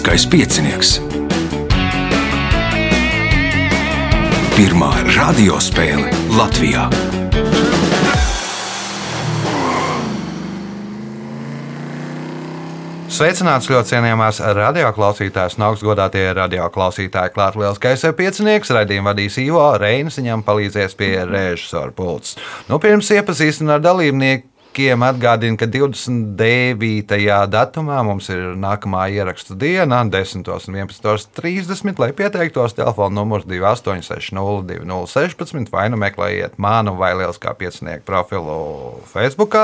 Lieliskais piecinieks. Pirmā radiospēle Latvijā. Sveicināts ļoti cienījamās radioklausītājas un augstgadātie radioklausītāji. Klāt lielskais piecinieks, raidījumu vadīs Ivo Reinis, viņam palīdzēs pie režisora pults. Nu, pirms iepazīstināt ar dalībnieku Kiem atgādina, ka 29. datumā mums ir nākamā ierakstu diena, 10. un 11.30. Lai pieteiktos, telefona numurs 28602016 vai nu meklējiet manu vai Lieliskā piecinieku profilu Facebook,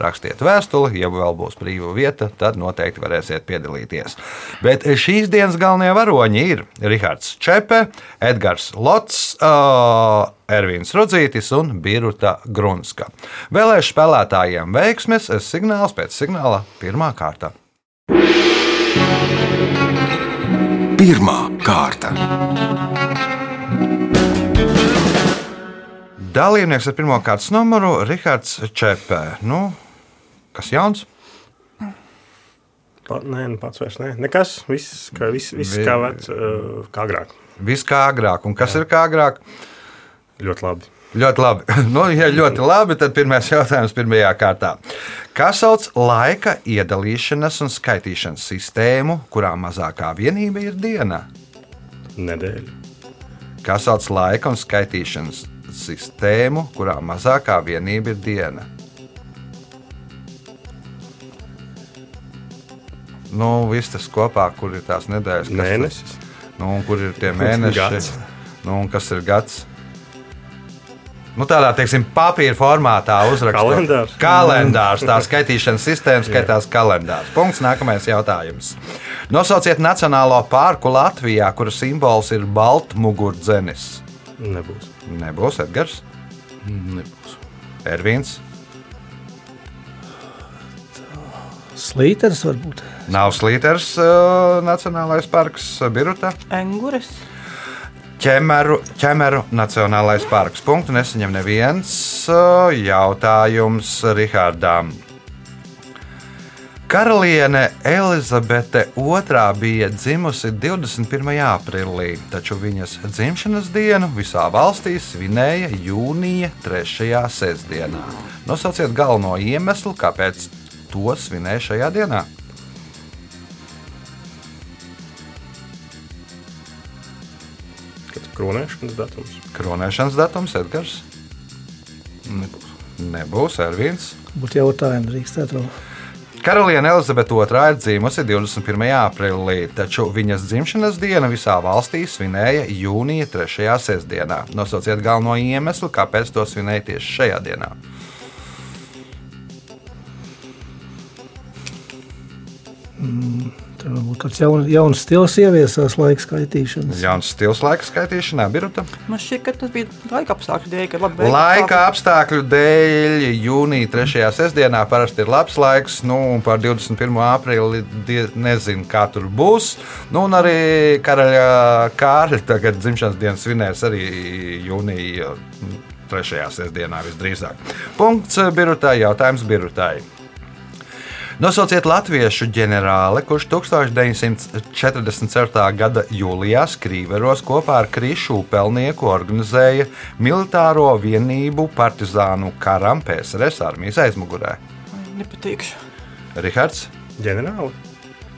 rakstiet vēstuli, ja vēl būs brīva vieta, tad noteikti varēsiet piedalīties. Bet šīs dienas galvenie varoņi ir Rihards Čepe, Edgars Lots. Uh, Ervīns Rudzītis un Birta Grunska. Vēlēšu spēlētājiem veiksmes, es signāls pēc signāla pirmā kārta. Pirmā kārta. Dalībnieks ar pirmā kārtas numuru - Rihards Čepē. Nu, kas jauns? Pa, nē, nu pats vairs nē. Nekas, viss kā, viss, viss Vi- kā, vec, uh, kā agrāk. Viss kā agrāk, un kas Jā. ir kā agrāk? Ļoti labi. Ļoti labi. Nu, ja ļoti labi, tad pirmais jautājums pirmajā kārtā. Kā sauc laika iedalīšanas un skaitīšanas sistēmu, kurā mazākā vienība ir diena? Nedēļa. Kā sauc laika un skaitīšanas sistēmu, kurā mazākā vienība ir diena? Nu, viss tas kopā, kur ir tās nedēļas, kas Mēnesis. Nu, un kur ir tie mēneši? Gads. Nu, un kas ir gads? Nu, tādā, teiksim, papīra formātā uzrakstīts. Kalendārs. Kalendārs. Tā skaitīšanas sistēma skaitās kalendārs. Punkts. Nākamais jautājums. Nosauciet Nacionālo parku Latvijā, kura simbols ir baltmugurdzenis. Nebūs. Nebūs Edgars, Nebūs. Ervīns. Slīters varbūt. Nav slīters uh, Nacionālais parks Biruta. Engures. Ķemeru, ķemeru Nacionālais parks. Punktu nesaņem neviens jautājums Rihardām. Karaliene Elizabete II bija dzimusi 21. aprīlī, taču viņas dzimšanas dienu visā valstī svinēja jūnija 3. sestdienā. Nosauciet galveno iemeslu, kāpēc to svinēja šajā dienā. Kronēšanas datums. Kronēšanas datums Edgars. Nebūs. Nebūs Ervīns. Būtu jautājums, drīkstētu vēl. Karaliene Elizabete II ir dzimusi 21. aprīlī, taču viņas dzimšanas diena visā valstī svinēja jūnija 3. sestdienā. Nosauciet galveno iemeslu, kāpēc to svinēja tieši šajā dienā. Tur varbūt kāds jaun, jauns stils ieviesās laika skaitīšanas. Jauns stils laika skaitīšanā, Biruta. Man šķiet, ka tas bija laika apstākļu dēļ, kad labi Laika apstākļu dēļ jūnija 3. sestdienā parasti ir labs laiks, nu, un par 21. aprīli nezinu, kā tur būs. Nu, un arī karaļa Kārļa tagad dzimšanas dienas svinēs arī jūnija 3. sestdienā visdrīzāk. Punkts Birutai, jautājums Birutai. Nosauciet latviešu ģenerāli, kurš 1944. gada jūlijā Skrīveros kopā ar Krišu Pelnieku organizēja militāro vienību partizānu karam PSRS armijas aizmugurē. Nepatīkšu. Rihards? Ģenerāli.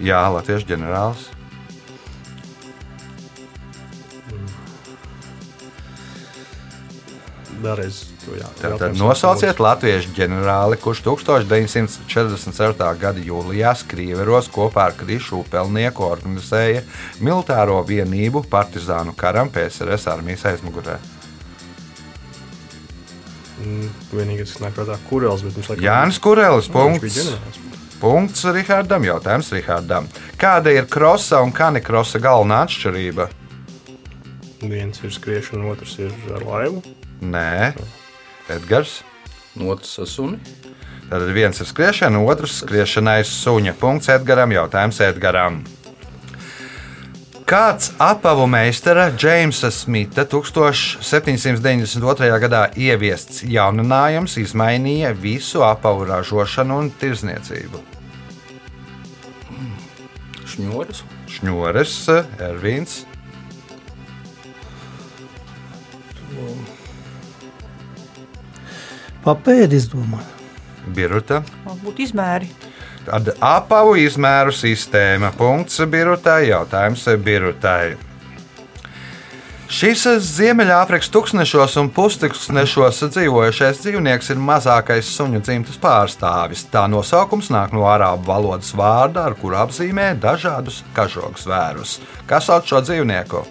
Jā, latviešu ģenerālis. Vēlreiz to jā. Tātad nosauciet latviešu ģenerāli, kurš 1944. gada jūlijā Skrīveros kopā ar Krišu Pelnieku organizēja militāro vienību partizānu karam PSRS armijas aizmugurē. Mm, Vienīgais, kas nāk prātā, bet viņš laikam... Jānis bija Punkts. Punkts Rihardam. Jautājums Rihardam. Kāda ir krosa un kanikrosa galvenā atšķirība? Viens ir skriešana, otrs ir ar laivu. Nē, Edgars. No otras ar suni. Tad viens ir skriešana, otrs skriešanai suņa. Punkts Edgaram. Jautājums Edgaram. Kāds apavu meistara Džeimsa Smita 1792. gadā ieviests jauninājums izmainīja visu apavu ražošanu un tirzniecību? Šņūris. Šņores, Ervīns, Papēdi izdomāju. Biruta. Būtu izmēri. Tad apavu izmēru sistēma. Punkts birutai, jautājums birutai. Šis Ziemeļāfrikas tūkstošos un pustūkstošos dzīvojošais dzīvnieks ir mazākais suņu dzimtas pārstāvis. Tā nosaukums nāk no arābu valodas vārda, ar kuru apzīmē dažādus kažoku zvērus. Kas sauc šo dzīvnieku?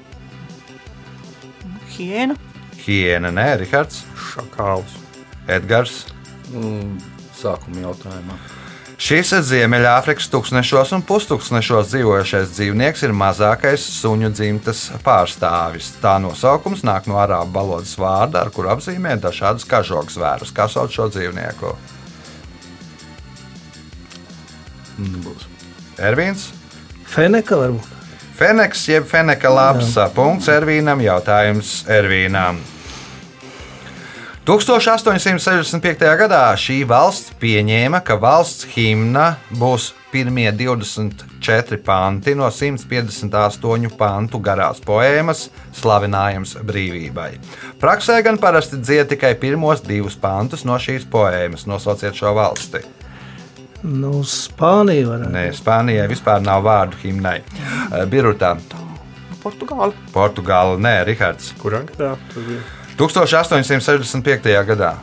Hiena. Hiena, nē, Rihards, Šakāls. Edgars. Mm, Sākuma jautājumā. Šis Ziemeļāfrikas tūkstošos un pustūkstošos dzīvojošais dzīvnieks ir mazākais suņu dzimtas pārstāvis. Tā nosaukums nāk no arābu valodas vārda, ar kuru apzīmē dažādus kažoku zvērus. Kā sauc šo dzīvnieku? Nebūs. Ervīns, Feneka varbūt. Feneks jeb Feneka lapsa. Punkts Ervīnam, jautājums Ervīnam. 1865. gadā šī valsts pieņēma, ka valsts himna būs pirmie 24 panti no 158 pantu garās poēmas Slavinājums brīvībai. Praksē gan parasti dzied tikai pirmos divus pantus no šīs poēmas. Nosauciet šo valsti. Nu, Spānija varētu. Nē, Spānijai vispār nav vārdu himnai. Birutā, Portugāla. Portugāla, nē, Rihards. Kurā gadā tas bija? 1865. gadā.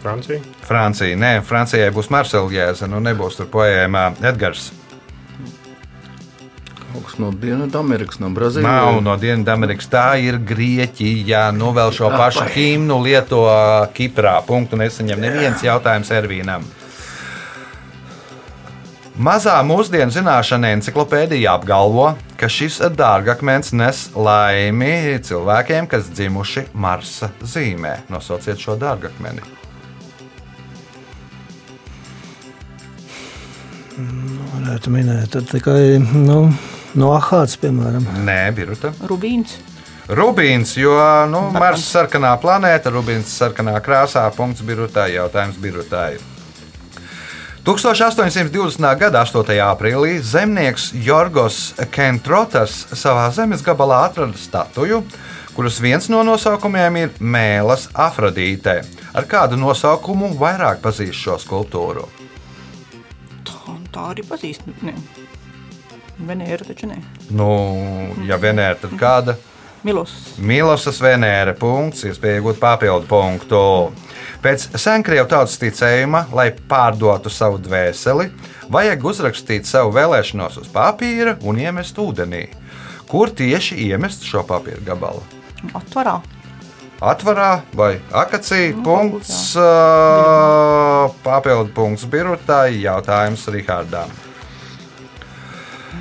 Francija. Francija. Nē, Francijai būs Marseļjēza, nu nebūs tur poēmā Edgars. Kaut no Dienvidamerikas, no Brazīlijas. Nav no Dienvidamerikas, tā ir Grieķija. Nu, vēl šo pašu himnu lieto Kiprā. Punktu nesaņem neviens jautājums Ervīnam. Mazā mūsdienu zināšana encyklopēdija apgalvo, ka šis dārgakmens nes laimi cilvēkiem, kas dzimuši Marsa zīmē. Nosauciet šo dārgakmeni. Varētu minēt tad tikai nu, no Ahādas, piemēram. Nē, Biruta. Rubīns. Rubīns, jo nu, Marsa ir sarkanā planēta, Rubīns ir sarkanā krāsā. Punkts Birutai, jautājums Birutai. 1820. gada 8. aprīlī zemnieks Jorgos Kentrotas savā zemes gabalā atrada statuju, kuras viens no nosaukumiem ir Mēlas Afrodīte. Ar kādu nosaukumu vairāk pazīst šo skulptūru? Tā, tā arī pazīst. Ne. Venēra taču ne. Nu, ja vienēr, tad kāda? Milos. Milosas Venēra punkts, iespēja iegūt papildu punktu. Pēc senkrievu tautas ticējuma, lai pārdotu savu dvēseli, vajag uzrakstīt savu vēlēšanos uz papīra un iemest ūdenī. Kur tieši iemest šo papīra gabalu? Atvarā. Atvarā vai akacija? Nu, Punkts, ā, papildu punkts Birutai, jautājums Rihardam.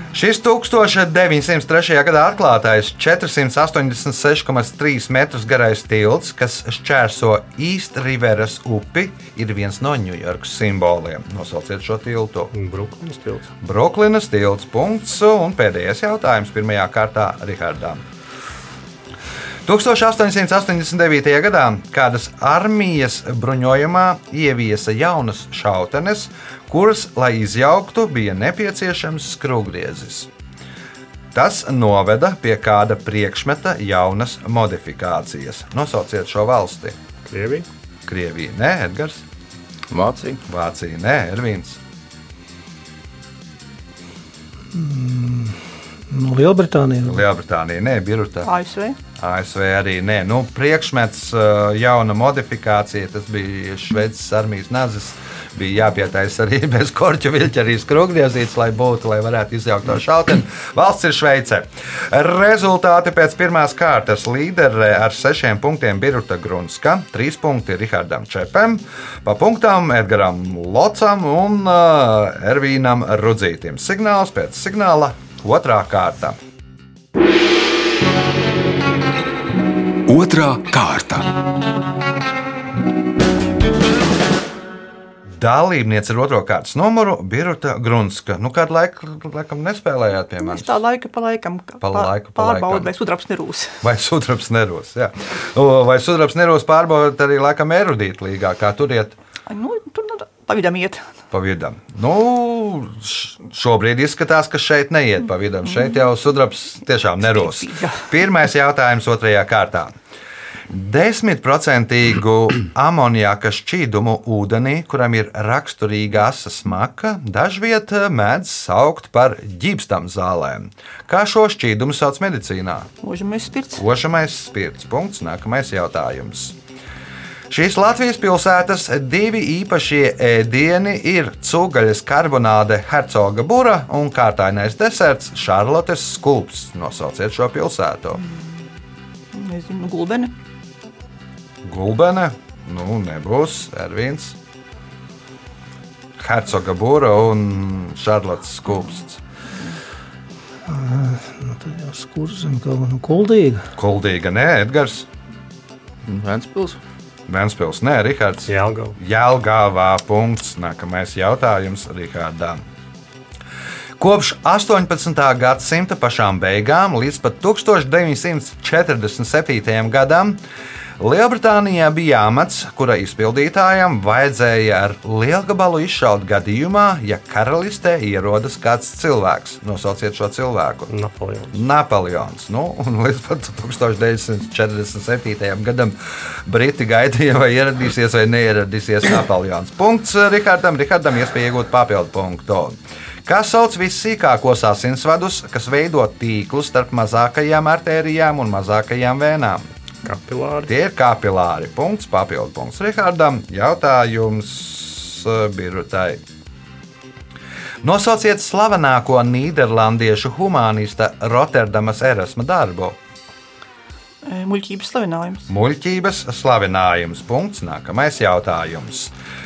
Šis 1903. gadā atklātais 486,3 metrus garais tilts, kas šķērso East Riveras upi, ir viens no Ņujorkas simboliem. Nosauciet šo tiltu. Brooklyn stils. Brooklynas tilts punkts un pēdējais jautājums pirmajā kārtā Rihardam. 1889. gadā kādas armijas bruņojumā ieviesa jaunas šautenes, kuras, lai izjauktu, bija nepieciešams skrūvgriezis. Tas noveda pie kāda priekšmeta jaunas modifikācijas. Nosauciet šo valsti. Krievija. Krievija, nē, Edgars, Vācija. Vācija, nē, Ervīns. Nu, Lielbritānija. Lielbritānija, nē, Birutā. ASV. ASV arī nē. Nu, priekšmets, uh, jauna modifikācija, tas bija Šveices armijas nazis. Bija jāpietaisa arī bez korķa viļņa, arī skrūvgriezīts, lai būtu, lai varētu izjaukt to šauteni. Valsts ir Šveice. Rezultāti pēc pirmās kārtas līderē ar sešiem punktiem Biruta Grunska, trīs punkti Rihardam Čepam, pa punktām Edgaram Locam un uh, Ervīnam Rudzītim. Signāls pēc signāla otrā kārta. Otra kārta. Dalībniece ar otro kārtas numuru - Biruta Grunska. Nu, kādu laiku, laikam, nespēlējāt pie Es manis? tā laika pa laikam Pa laiku pa pārbaudu, vai sudrabs nerūs. Vai sudrabs neros? Jā. Vai sudrabs neros pārbaudīt arī laikam erudīt līgā, kā tur iet Ai, Nu, tur nu, pa vidam iet. pa vidam? Nu, šobrīd izskatās, ka šeit neiet pa vidu. Šeit jau sudrabs tiešām neros. Pirmais jautājums otrajā kārtā. Desmitprocentīgu amoniaka šķīdumu ūdenī, kuram ir raksturīga asa smaka, dažviet mēdz saukt par ģipstam zālēm. Kā šo šķīdumu sauc medicīnā? Ožamais spirts. Ošamais spirts. Punkts. Nākamais jautājums. Šīs Latvijas pilsētas divi īpašie ēdieni ir cūgaļas karbonāde Hercoga Bura un kārtainais deserts Šarlotes Skulps. Nosauciet šo pilsētu. Nezinu, gulbene. Gulbene, nu nebūs Ervīns. Hercoga Bura un Šarlotes Skulps. Nu, tad jau skurzem kaut kā nu, kuldīga. Kuldīga, nē, Edgars. Vēnspils. Nē, Rihards. Jālgava. Jālgāvā punkts. Nākamais jautājums Rihardam. Kopš 18. gadsimta pašām beigām līdz pat 1947. gadam Lielbritānijā bija amats, kura izpildītājam vajadzēja ar lielgabalu izšaut gadījumā, ja karalistē ierodas kāds cilvēks. Nosauciet šo cilvēku. Napoleons. Napoleons. Nu, un līdz pat 1947. gadam Briti gaidīja, vai ieradīsies vai neieradīsies Napoleons. Punkts Rihardam. Rihardam iespēja iegūt papildu punktu. Kā sauc vissīkākos asinsvadus, kas veido tīklu starp mazākajām artērijām un mazākajām vēnām? Kapilāri. Tie ir kapilāri. Punkts, papildu punkts Rihardam. Jautājums eh, Birutai. Nosauciet slavenāko nīderlandiešu humanista Rotterdamas Erasma darbu. E, Muļķības slavinājums. Muļķības slavinājums. Punkts. Nākamais jautājums.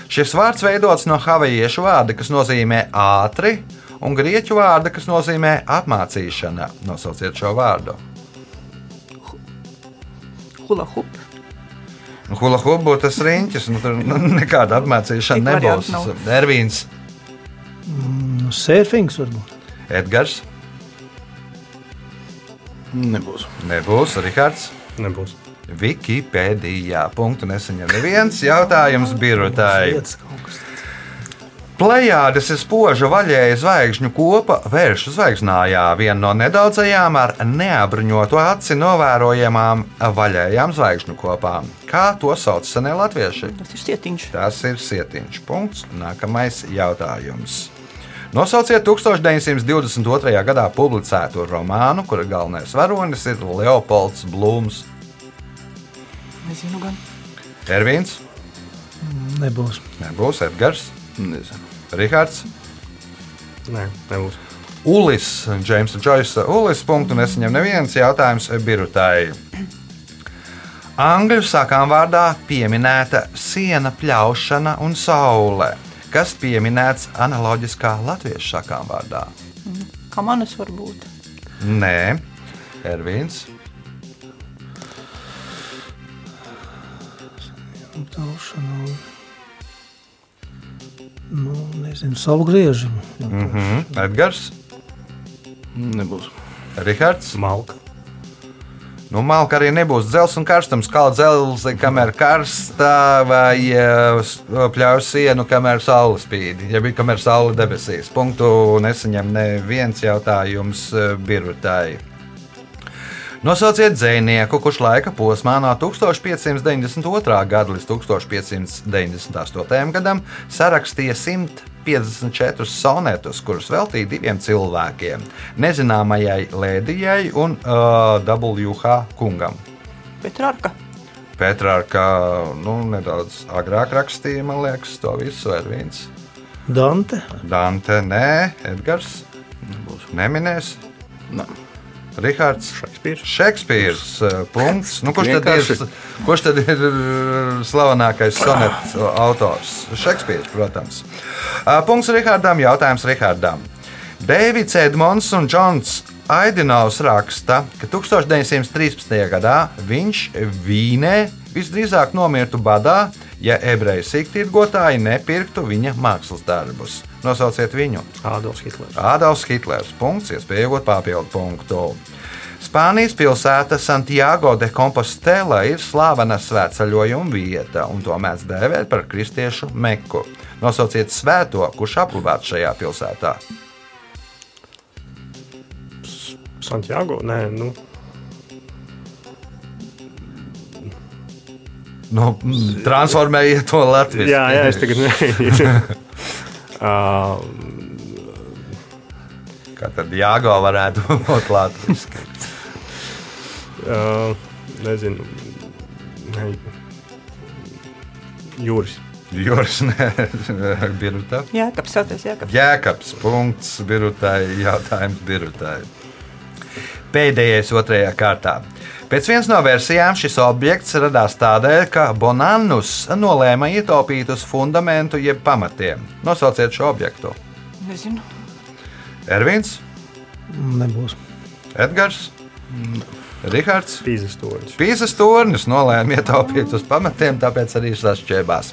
Šis vārds veidots no havajiešu vārda, kas nozīmē ātri, un grieķu vārda, kas nozīmē apmācīšana. Nosauciet šo vārdu. Hula hoop. Hula hoop būtu tas riņķis, nu tur nu, nekāda apmācīšana nebūs. Ervīns, Nu, Sērfings varbūt. Edgars, Nebūs. nebūs Rihards. Nebūs. Wikipēdijā. Punktu nesaņem neviens jautājums birotāji. Plejādes ir spoža vaļēja zvaigžņu kopa vēršu zvaigznājā, viena no nedaudzajām ar neapbruņotu aci novērojamām vaļējām zvaigžņu kopām. Kā to sauc senie latvieši? Tas ir stietiņš. Tas ir sietiņš. Punkts. Nākamais jautājums. Nosauciet 1922. gadā publicēto romānu, kura galvenais varonis ir Leopolds Blūms. Nezinu gan. Ervīns, Nebūs. nebūs Edgars, Nezinu. Rihards. Nē, nebūs. Ulis, Džeimsa Džoisa Ulis. Punktu nesaņem neviens jautājums Birutai. Angļu sakām vārdā pieminēta siena pļaušana un saule, kas pieminēts analoģiskā latviešu sakām vārdā. Kā manas var būt? Nē, Ervīns. Taušana. Nu, nezinu, savu griežu. Mhm. Edgars, Nebūs. Rihards. Malka. Nu, Malka arī nebūs dzels un karstums. Kā dzels, kamēr karsta, vai eh, pļauj sienu, kamēr saule spīd. Ja bija kamēr saule debesīs. Punktu nesaņem neviens jautājums eh, birutai. Nosauciet dzinieku, kurš laika posmā no 1592. gada līdz 1598. gadam sarakstīja 154 sonetus, kurus veltīja diviem cilvēkiem - nezināmajai Lēdijai un uh, WH kungam. Petrārka. Petrārka nu, nedaudz agrāk rakstīja, man liekas, to visu ir viens. Dante. Dante, nē, Edgars, Nebūs. neminēs. Nē. Rihards. Šekspīrs. Šekspīrs. uh, Punkts. Nu, kurš, tad ir, kurš tad ir uh, slavenākais sonetu autors? Šekspīrs, protams. Uh, Punkts Rihardam. Jautājums Rihardam. Deivids Edmonds un Džons Aidinovs raksta, ka 1913. gadā viņš Vīnē visdrīzāk nomirtu badā, ja ebreju siktītgotāji nepirktu viņa mākslas darbus. Nosauciet viņu! Ādams Hitlers. Ādams Hitlers. Punkts, iespēja iegūt papildu punktu. Spānijas pilsēta Santiago de Compostela ir slavena svētceļojuma vieta, un to mēdz dēvēt par kristiešu meku. Nosauciet svēto, kurš apglabāts šajā pilsētā. Santiago? Nē, nu, Nu, transformējiet to Latvijas jā, jā, es tagad nezinu. uh, Kā tad jāgo varētu būt Latvijas? uh, nezinu. Ne, jūras. Jūras birutā. Jēkabs, saucies Jēkabs. Jēkabs, punkts birutai, jautājums birutai. Pēdējais otrajā kārtā. Pēc vienas no versijām šis objekts radās tādēļ, ka Bonannus nolēma ietaupīt uz fundamentu jeb pamatiem. Nosauciet šo objektu. Nezinu. Ervins, Nebūs. Edgars, Rihards. Pīzes toņš. Pīzes tornis nolēma ietaupīt uz pamatiem, tāpēc arī sašķēbās.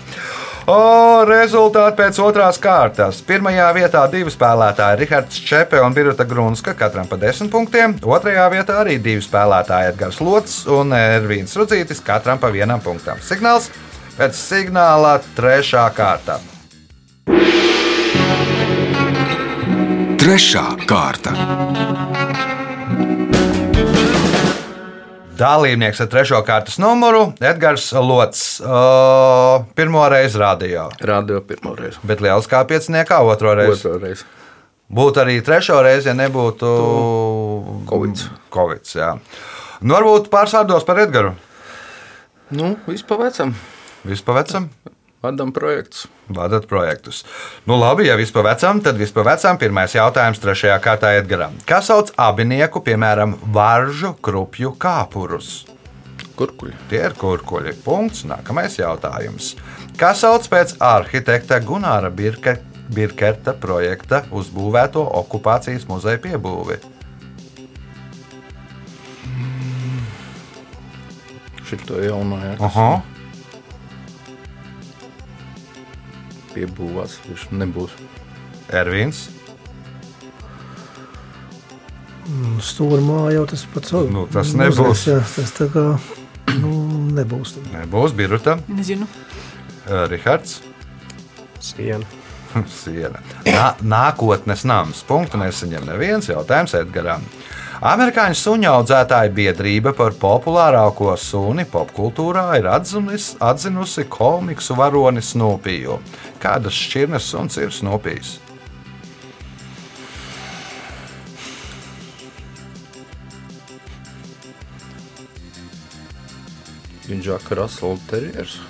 O, rezultāti pēc otrās kārtas. Pirmajā vietā divi spēlētāji - Rihards Čepe un Birta Grunska, katram pa desmit punktiem. Otrajā vietā arī divi spēlētāji - Edgars Lots un Ervīns Rudzītis, katram pa vienam punktam. Signāls pēc signāla trešā kārta. Trešā kārta. Dalībnieks ar trešo kārtas numuru - Edgars Lots. O, pirmo reizi rādījā, Radio pirmo reizi. bet liels kā pieciniekā otro reizi. Otro reizi. Būtu arī trešo reizi, ja nebūtu Covids. Covids jā. nu, varbūt pāris vārdos par Edgars. Nu, vispār vecam. Vispār vecam, Vadām projektus. vadat projektus. Nu, labi, ja vispār vecam, tad vispār vecam pirmais jautājums trešajā kārtā Edgaram. Kas sauc abinieku, piemēram, varžu krupju kāpurus? Kurkuļi. Tie ir kurkuļi. Punkts. Nākamais jautājums. Kas sauc pēc arhitekta Gunāra Birke, Birkerta projekta uzbūvēto okupācijas muzeja piebūvi? Šito jauno jā, piebūvēts. Viņš nebūs. Ervīns. Stūrmā jau tas pats. Nu, tas nebūs. Jā, tas tā kā nu, nebūs. Nebūs Biruta, Nezinu. Eh, Rihards. Siena. Siena. Nā, nākotnes nams. Punktu nesaņem neviens jautājums Edgaram. Amerikāņu suņu audzētāju biedrība par populārāko suni popkultūrā ir atzinis, atzinusi komiksu varoni Snūpiju. Kādas šķirnes suns ir Snūpijs? Viņš ir Russell Terriers.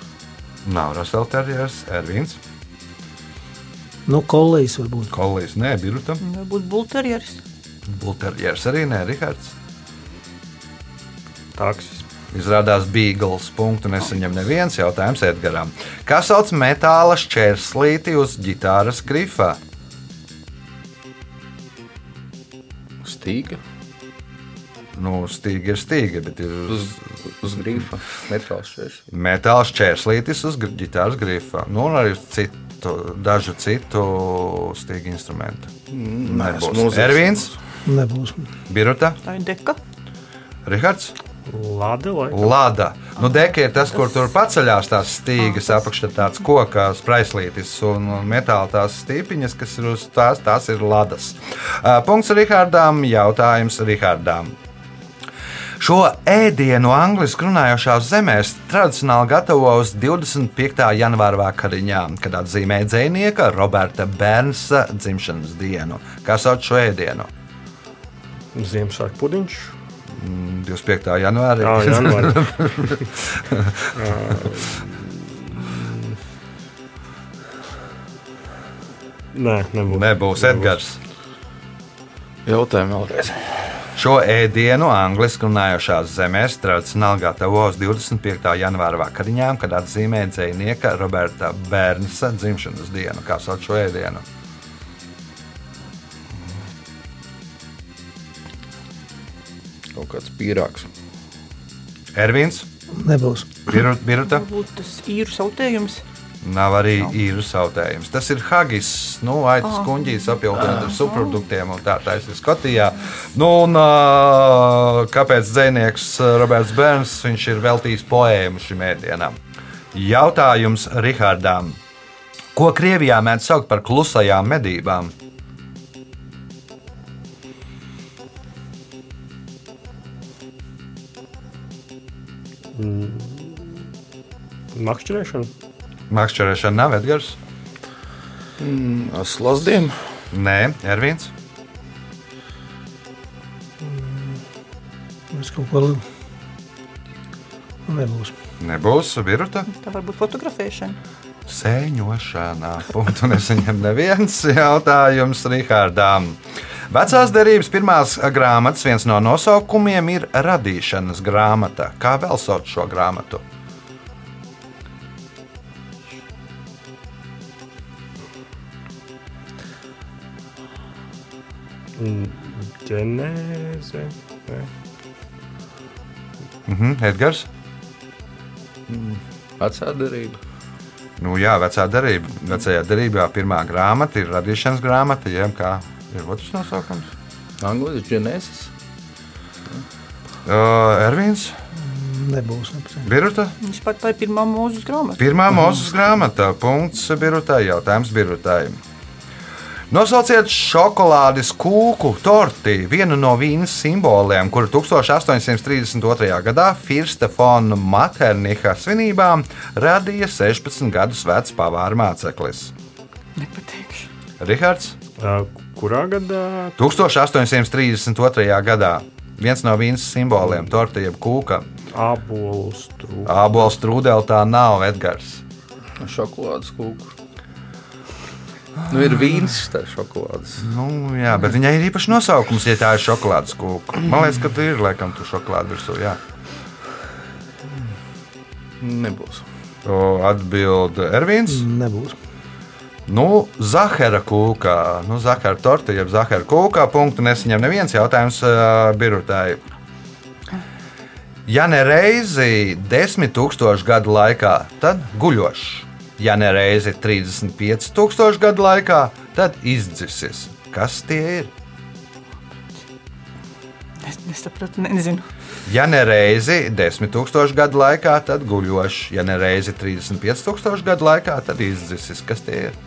Nav Raselterjers, Ervīns, Nu, kolēģis varbūt. Kolīs, nē, Biruta, Varbūt bulterjeris. Bulterjers arī nē, Rihards. Taksis. Izrādās Beagles. Punktu nesaņem neviens jautājums Edgaram. Kas sauc metāla šķērslīti uz ģitāras grifā? Stīga. Nu, stīga ir stīga, bet ir uz Uz, šķirs. metāla šķērslītis uz ģitāras grifā. Nu, un arī uz citu, dažu citu stīgu instrumentu. Mūzikas. Ervīns, Nebūs. Biruta, Tā ir deka. Rihards. Lada vai? Lada. Nu, deka ir tas, kur tur paceļās tās stīgas, apakšā tāds koka spraislītis un metāla tās stīpiņas, kas ir uz tās, tās ir ladas. Uh, Punkts Rihardām, jautājums Rihardām. Šo ēdienu angļuiski runājošās zemēs tradicionāli gatavo uz 25. janvāra vakariņām, kad atzīmē dzinieka Roberta Bernsa dzimšanas dienu. Kā sauc šo ēdienu? Ziemassvētku pudiņš. 25. janvārī. Jā, janvārī. Nē, nebūs. Nebūs Edgars. Jautājumu vēlreiz. Šo ēdienu angļuiski runājošās zemēs tradicionāli gatavo uz 25. janvāra vakariņām, kad atzīmē dzinieka Roberta Bernsa dzimšanas dienu. Kā sauc šo ēdienu? Kaut kāds pīrāgs. Ervīns, Nebūs. Biruta, Varbūt tas īru sautējums. Nav arī īru sautējums. Tas ir hagis, nu, aitas oh. kuģis apjūtot ar subproduktiem un tā ir Skotijā. Nu, un kāpēc dzinieks Roberts Bērns viņš ir veltījis poēmu šim ēdienam? Jautājums Rihardam. Ko Krievijā mēdz saukt par klusajām medībām? Makšķerēšana. Makšķerēšana nav Edgars. Slazdiem. Nē, Ervīns. Es kaut ko lielu. Nebūs. Nebūs viruta. Tā var būt fotografēšana. Sēņošanā. Punktu nesaņem neviens jautājums Rihardām. Vecās derības pirmās grāmatas viens no nosaukumiem ir radīšanas grāmata. Kā vēl sauc šo grāmatu? Ģenēze. Nē. Mhm, Edgars. Vecā derība. Nu, jā, vecā derība. Vecajā derībā pirmā grāmata ir radīšanas grāmata, jeb kā ir otrs nosaukums. Angļuiski ģenēsis. Uh, Ervīns, Nebūs. Biruta. Viņš pat tā ir pirmā mūzes grāmata. Pirmā mūzes grāmata. Punkts Birutai. Jautājums Birutai. Nosauciet šokolādes kūku torti, vienu no vīnas simboliem, kuru 1832. gadā Firsta Fona Materniha svinībām radīja 16 gadus vecs pavāra māceklis. Nepateikšu. Rihards, Ā, Kurā gadā? 1832. gadā viens no vīnas simboliem - torta jeb kūka. Ābolu strūkla. Ābols trūdēl tā nav Edgars. Šokolādes kūku. Nu, ir vīns, tā ir šokolādes. Nu, jā, bet viņai ir īpašs nosaukums, ja tā ir šokolādes kūka. Man liekas, ka tur ir laikam tur šokolāde virsū. Jā. Nebūs. O, Atbild Ervīns. Nebūs. Nu, Zahara kūka, nu, Zahara torta, jeb Zahara kūka. Punktu nesaņem neviens jautājums uh, birutāji. Ja ne reizi desmit tūkstošu gadu laikā, tad guļošs. Ja ne reizi 35 tūkstošu gadu laikā, tad izdzisis. Kas tie ir? Es nesapratu, nezinu. Ja ne reizi 10 tūkstošu gadu laikā, tad guļošs. Ja ne reizi 35 tūkstošu gadu laikā, tad izdzisis. Kas tie ir?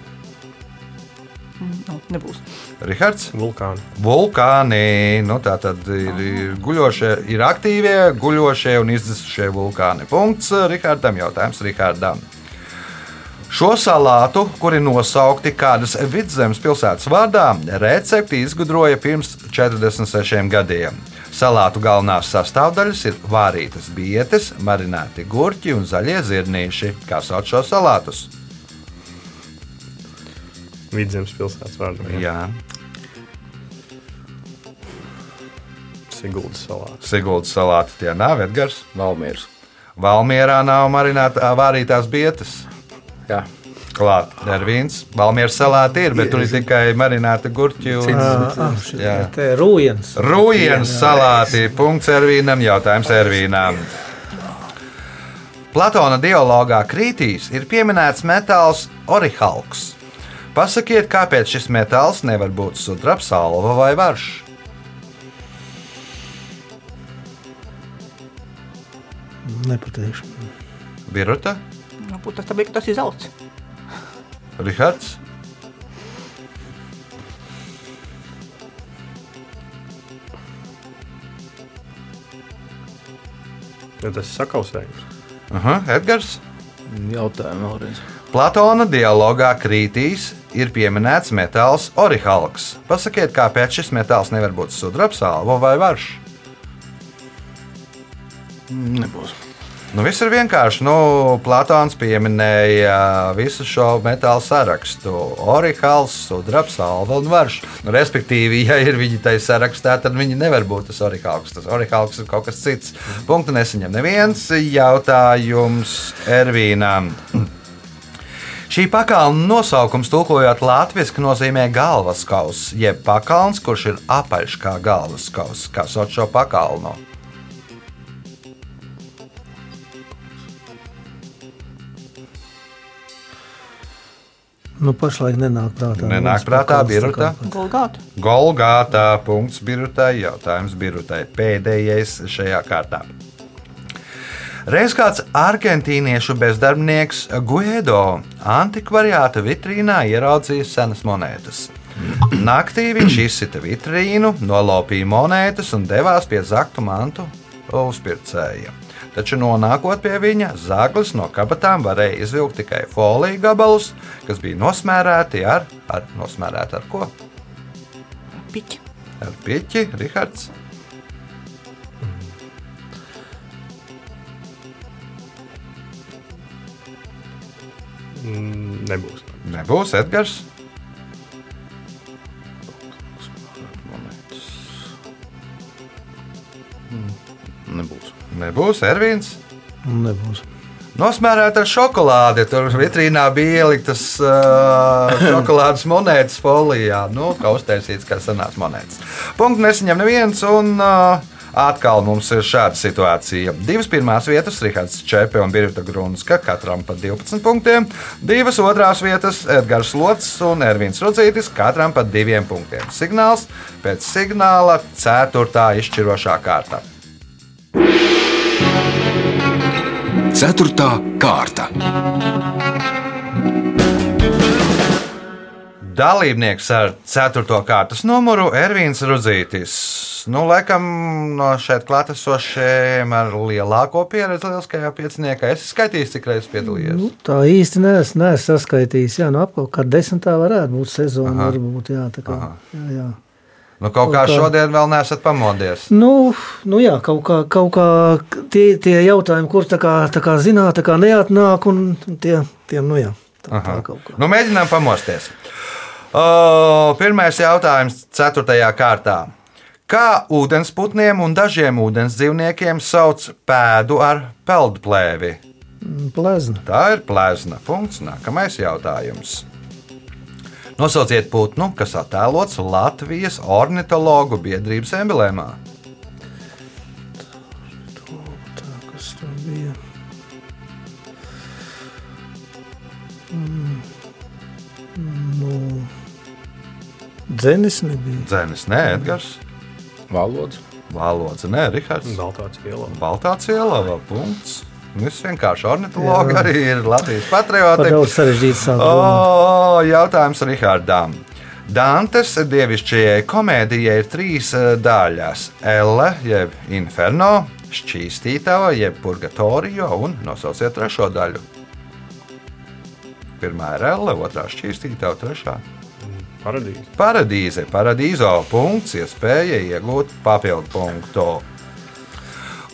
Nu, nebūs. Rihards? Vulkāni. Vulkāni. Nu, tā tad ir, ir guļošie, ir aktīvie, guļošie un izdzisušie vulkāni. Punkts Rihardam. Jautājums Rihardam. Šo salātu, kuri nosaukti kādas vidzemes pilsētas vārdā, recepti izgudroja pirms 46 gadiem. Salātu galvenās sastāvdaļas ir vārītas bietes, marināti gurķi un zaļie zirnīši. Kā sauc šo salātus? Vidzemes pilsētas vārdā. Jā, Siguldas salāts. Siguldas salāti tie nav Edgars. Valmīrs. Valmierā nav marināta vārītās bietas. Jā. Klāt, ir viens. Valmieras salāti ir, bet tur ir tikai marināta gurķi un Jā. Tā ir rūjens. rūjienas salāti. Punkts Ervīnam, jautājums Ervīnam. Platona dialogā Krītīs ir pieminēts metāls orihalks. Pasakiet, kāpēc šis metāls nevar būt sudraba, salva vai varš? Nepateikšu. Biruta, Varbūt tas tāpēc, ka tas ir zelts. Rihards, Ja tas ir sakausējums. Aha, Edgars. Jautājumu vēlreiz. Platona dialogā Krītīs ir pieminēts metāls orihalks. Pasakiet, kāpēc šis metāls nevar būt sudraba, salva vai varš? Nebūs. Nu, viss ir vienkārši. Nu, Platons pieminēja visu šo metālu sarakstu. Orihāls, sudrabs, salva un varš. Nu, respektīvi, ja ir viņi tajā sarakstā, tad viņi nevar būt tas orihāls. Tas orihāls ir kaut kas cits. Punktu nesaņem neviens jautājums Ervīnam. Šī pakalna nosaukums, tulkojot latviešu, nozīmē galvas kausa, jeb pakalns, kurš ir apaļš kā galvas kausa. Kā sauc šo pakalnu? Nu, pašlaik nenāk prātā. Nenāk prātā, pakals, Birta? tā kā- Golgāta. Golgātā punkts birutai, jautājums birutai. Pēdējais šajā kārtā. Reiz kāds argentīniešu bezdarbnieks Guido antikvariāta vitrīnā ieraudzīja senas monētas. Naktī viņš izsita vitrīnu, nolaupīja monētas un devās pie zaktu mantu uzpircēja. Taču nonākot pie viņa, zaglis no kabatām varēja izvilkt tikai foliju gabalus, kas bija nosmērēti ar, ar, nosmērēti ar ko? Piķi. Ar pieķi, Rihards. Nebūs. Nebūs Edgars. Mm, Nebūs. Nebūs Ervīns. Nebūs. Nosmērēta ar šokolādi. Tur vitrīnā bija ieliktas uh, šokolādes monētas folijā. Nu, kā uztaisīts, kā senās monētas. Punktu nesaņem neviens. Un, uh, Atkal mums ir šāda situācija. Divas pirmās vietas - Rihards Čepe un Birta Grunska, katram pa 12 punktiem. Divas otrās vietas - Edgars Lots un Ervins Rudzītis, katram pa 2 punktiem. Signāls pēc signāla - 4. izšķirošā kārta. Ceturtā kārta. Dalībnieks ar 4. kārtas numuru Ervīns Rudzītis. Nu, laikam no šeit klātesošiem ar lielāko pieredzi lieliskajā pieciniekā. Es skaitīju, cik reizes piedalījies. Nu, tā īsti neesmu nes saskaitījis. Jā, nu, apmēram kā desmitā varētu būt sezona. Varbūt, jā, tā kā, jā, jā. Nu, kaut kā kaut kā- šodien vēl neesat pamodies. Nu, nu jā, kaut kā, kaut kā tie, tie jautājumi, kur tā kā, tā kā zināt, tā kā neatnāk, un tie, tie nu jā, tā, tā kaut kā. Nu, mēģinām pamosties. O, pirmais jautājums, 4. kārtā. Kā ūdensputniem un dažiem ūdens dzīvniekiem sauc pēdu ar peldplēvi? Plezna. Tā ir plēzna. Punkts. Nākamais jautājums. Nosauciet putnu, kas attēlots Latvijas ornitologu biedrības emblēmā. Bija? Mm, nu, Dzenis nebija. Dzēnis, nē, Edgars. Valods. Valods, nē, Rihards. Baltāts ielā. Baltā ciela vēl punkts. Viss vienkārši ornitologi Jā. arī ir Latvijas patrioti. daudz sarežģītu sākumu. O, jautājums Rihardam. Dantes dievišķajai komēdijai ir trīs eh, daļas - Elle, jeb Inferno, šķīstītava, jeb Purgatorio un nosauciet trešo daļu. Pirmā ir Elle, otrā šķīstītava, trešā Paradīze. paradīze. Paradīzo punkts, iespēja iegūt papildu punktu.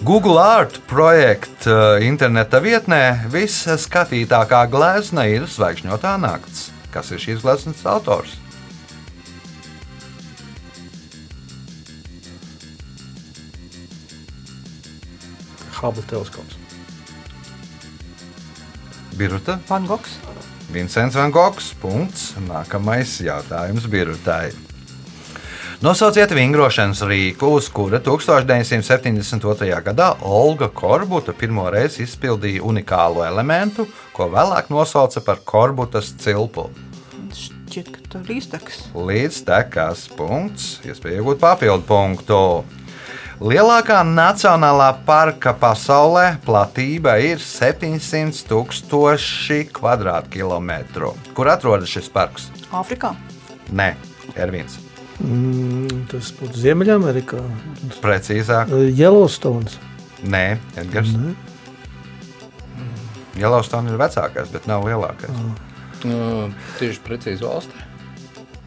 Google Art projekta interneta vietnē visskatītākā glezna ir Zvaigžņotā nakts. Kas ir šīs gleznas autors? Hubble teleskops. Biruta, Van Gogs. Vincents Van Gogs. Punkts. Nākamais jautājums Birutai. Nosauciet vingrošanas rīku, uz kura 1972. gadā Olga Korbuta pirmo reizi izpildīja unikālu elementu, ko vēlāk nosauca par Korbutas cilpu. Šķiet, ka tā ir līdztekas. Līdz tekas punkts, iespēja iegūt papildu punktu. Lielākā nacionālā parka pasaulē platība ir 700 tūkstoši kvadrātkilometru. Kur atrodas šis parks? Āfrikā. Nē, Ervīns. Mm, tas būtu Ziemeļamerikā. Precīzāk, Yellowstone. nē, Edgars. Ne? Yellowstone ir vecākais, bet nav lielākais. Uh, tieši precīzi valstī.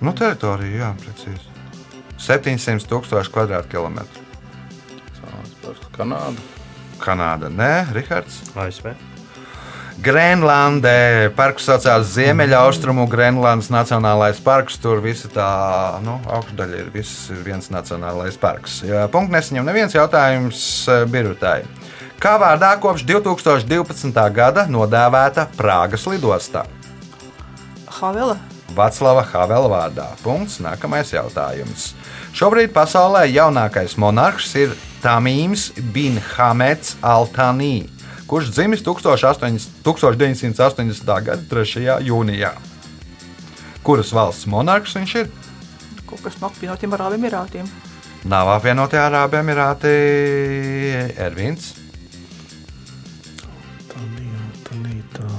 Nu, teritorija, jā, precīzi. 700 tūkstoši kvadrātkilometru. Kanāda. Kanāda, nē, Rihards. ASV. Grenlandē parks saucās Ziemeļaustrumu Grenlandes Nacionālais parks. Tur visa tā nu, augšdaļa ir, viss ir viens nacionālais parks. Punkts nesaņem neviens jautājums eh, Birutai. Kā vārdā kopš 2012. gada nodēvēta Prāgas lidostā? Havela. Vaclava Havela vārdā. Punkts. Nākamais jautājums. Šobrīd pasaulē jaunākais monarhs ir Tamīms Bin Hamets Altanī, kurš dzimis 18 1980. gada 3. jūnijā. Kuras valsts monarhs viņš ir? Kaut kas no apvienotiem Arābu Emirātiem. Nav apvienotie Arābu Emirāti Ervins. Tā bija tā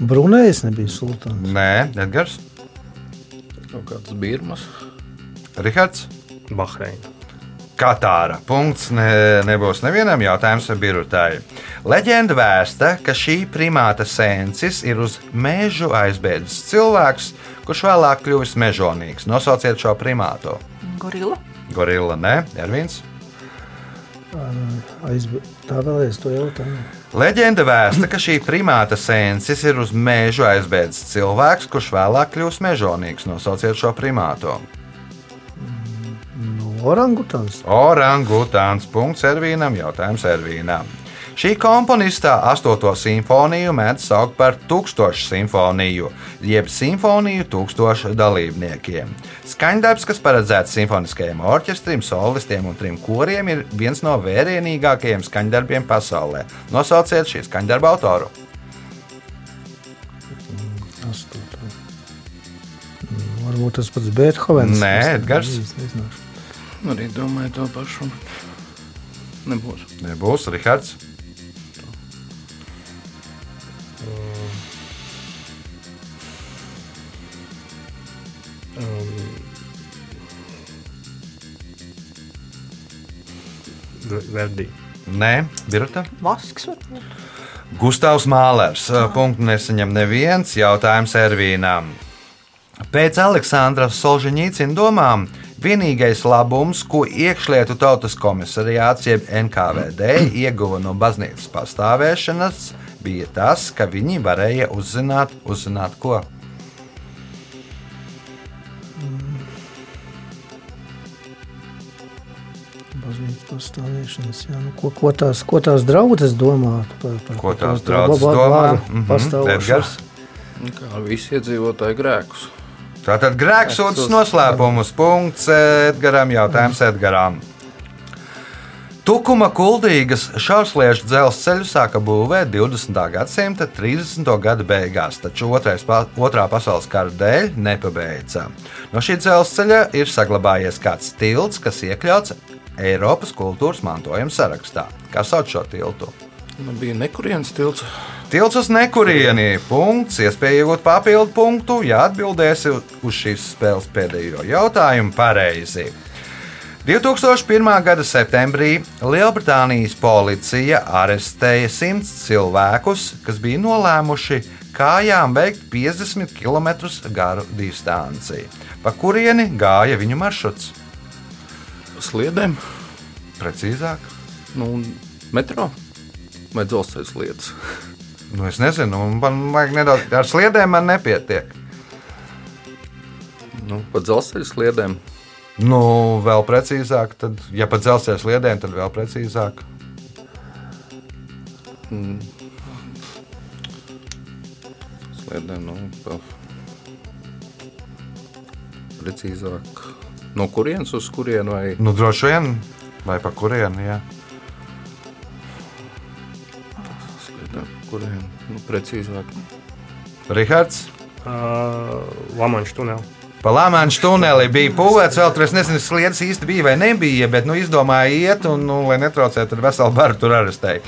Brunējs nebija sultāns. Nē, Edgars, Kaut kāds birmas. Rihards. Bahreina. Katāra. Punkts ne, nebūs nevienam jautājums birutai. Leģenda vēsta, ka šī primāta sensis ir uz mežu aizbēdzis cilvēks, kurš vēlāk kļuvis mežonīgs. Nosauciet šo primātu. Gorila. Gorilla, nē, Ervins. Tā vēlreiz to jautājumu. Leģenda vēsta, ka šī primāta sensis ir uz mežu aizbēdzis cilvēks, kurš vēlāk kļūs mežonīgs. Nosauciet šo primātu. No orangutāns. Orangutāns. Punkts Ervīnam. Jautājums Ervīnam. Šī komponistā astoto simfoniju mēdz saukt par tūkstošu simfoniju, jeb simfoniju tūkstošu dalībniekiem. Skaņdarbs, kas paredzēts simfoniskajam orķestrim, solistiem un trim koriem, ir viens no vērienīgākajiem skaņdarbiem pasaulē. Nosauciet šī skaņdarba autoru. Astotā. Mm, Varbūt tas pats Beethovens. Nē, Edgars. Arī domāju to pašu. Nebūs. Nebūs Rihards. Um, Verdi. Nē, Birta. Vasks. varbūt. Gustavs Mālers. Punktu nesaņem neviens jautājums Ervīnam. Pēc Aleksandra Solžņīcina domām, vienīgais labums, ko iekšlietu tautas komisariāts jeb NKVD ieguva no baznīcas pastāvēšanas, bija tas, ka viņi varēja uzzināt, uzzināt ko. Pastāvēšanas, jā, nu, ko, ko, tās, ko tās draudzes domā par, par Ko tās draudzes domā? Pastāvošanu? Edgars. Kā visi iedzīvotāji grēkus. Tātad grēksūdzes noslēpumus. Punkts Edgaram. Jautājums Edgaram. Tukuma kuldīgas šausliešu dzelzceļu sāka būvēt 20. gadsimta 30. gada beigās, taču otrais, otrā pasaules kara dēļ nepabeidza. No šī dzelzceļa ir saglabājies kāds tilts, kas iekļauts Eiropas kultūras mantojuma sarakstā. Kā sauc šo tiltu? Nu, bija nekurienes tilts. Tilts uz nekurieni. Punkts. Iespēja iegūt papildu punktu, ja atbildēsi uz šīs spēles pēdējo jautājumu pareizi. 2001. gada septembrī Lielbritānijas policija arestēja simts cilvēkus, kas bija nolēmuši kājām veikt 50 km garu distanci. Pa kurieni gāja viņu maršruts? Sliedēm, Precīzāk, nu, metro vai dzelzceļa sliedas. nu, es nezinu, man vajag nedaudz ar sliedēm, man nepietiek. Nu, pa dzelzceļa sliedēm. Nu, vēl precīzāk, tad, ja pa dzelzceļa sliedēm, tad vēl precīzāk. Sliedēm, nu, pa... precīzāk. No kurienes uz kurienu vai Nu, droši vien, vai pa kurieni, jā. Kurien? Nu, precīzāk. Rihards. Uh, Lamanša tuneli. Pa Lāmāņu tunelī bija būvēts vēl tur. Es nezinu, sliedas īsti bija vai nebija, bet nu, izdomāja iet, un, nu, lai netraucētu, tad veselu baru tur arestēja.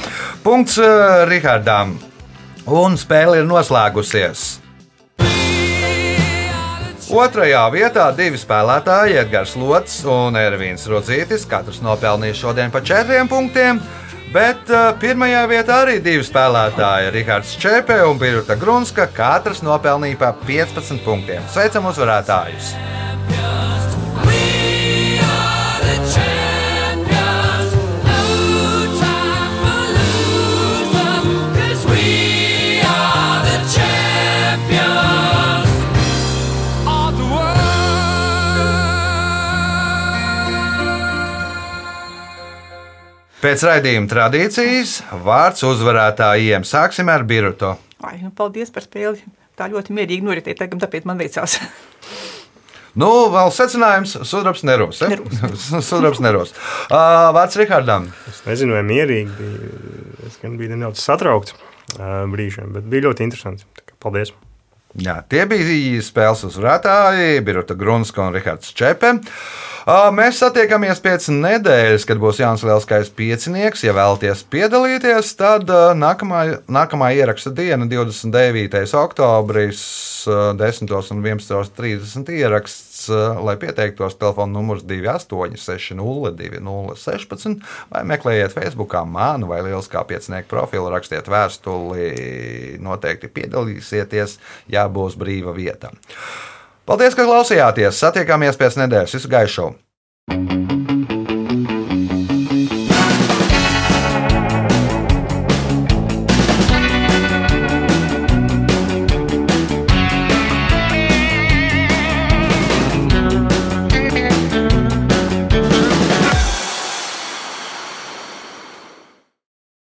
Punkts uh, Rihardam. Un spēle ir noslēgusies. Otrajā vietā divi spēlētāji, Edgars Lots un Ervīns Rudzītis. Katrs nopelnīja šodien pa četriem punktiem. Bet uh, pirmajā vietā arī divi spēlētāji, Rahards Čepē un Birta Grunska. Katrs nopelnīja pa 15 punktiem. Sveicam uzvarētājus! Pēc raidījuma tradīcijas vārds uzvarētājiem sāksim ar Biruto. Ai, nu, paldies par spēli. Tā ļoti mierīgi noritēja, tagad, tāpēc man veicās. Nu, vēl secinājums - sudrabs nerūs. eh? sudrabs nerūs. Uh, vārds Rihardam. Es nezinu, vai mierīgi bija. Es gan biju nedaudz satraukts uh, brīžiem, bet bija ļoti interesanti. Paldies! Jā, tie bija spēles uzvarētāji, Birta Grunska un Rihards Čepe. Mēs satiekamies pēc nedēļas, kad būs Jānis Lielskais piecinieks. Ja vēlaties piedalīties, tad nākamā, nākamā ieraksta diena, 29. oktobris, ā, 10. un 11.30 ieraksts, lai pieteiktos telefona numurs 28602016 vai meklējiet Facebookā manu vai Lielskā piecinieku profilu, rakstiet vēstuli, noteikti piedalīsieties, ja būs brīva vieta. Paldies, ka klausījāties! Satiekāmies pēc nedēļas. Visu gaišu!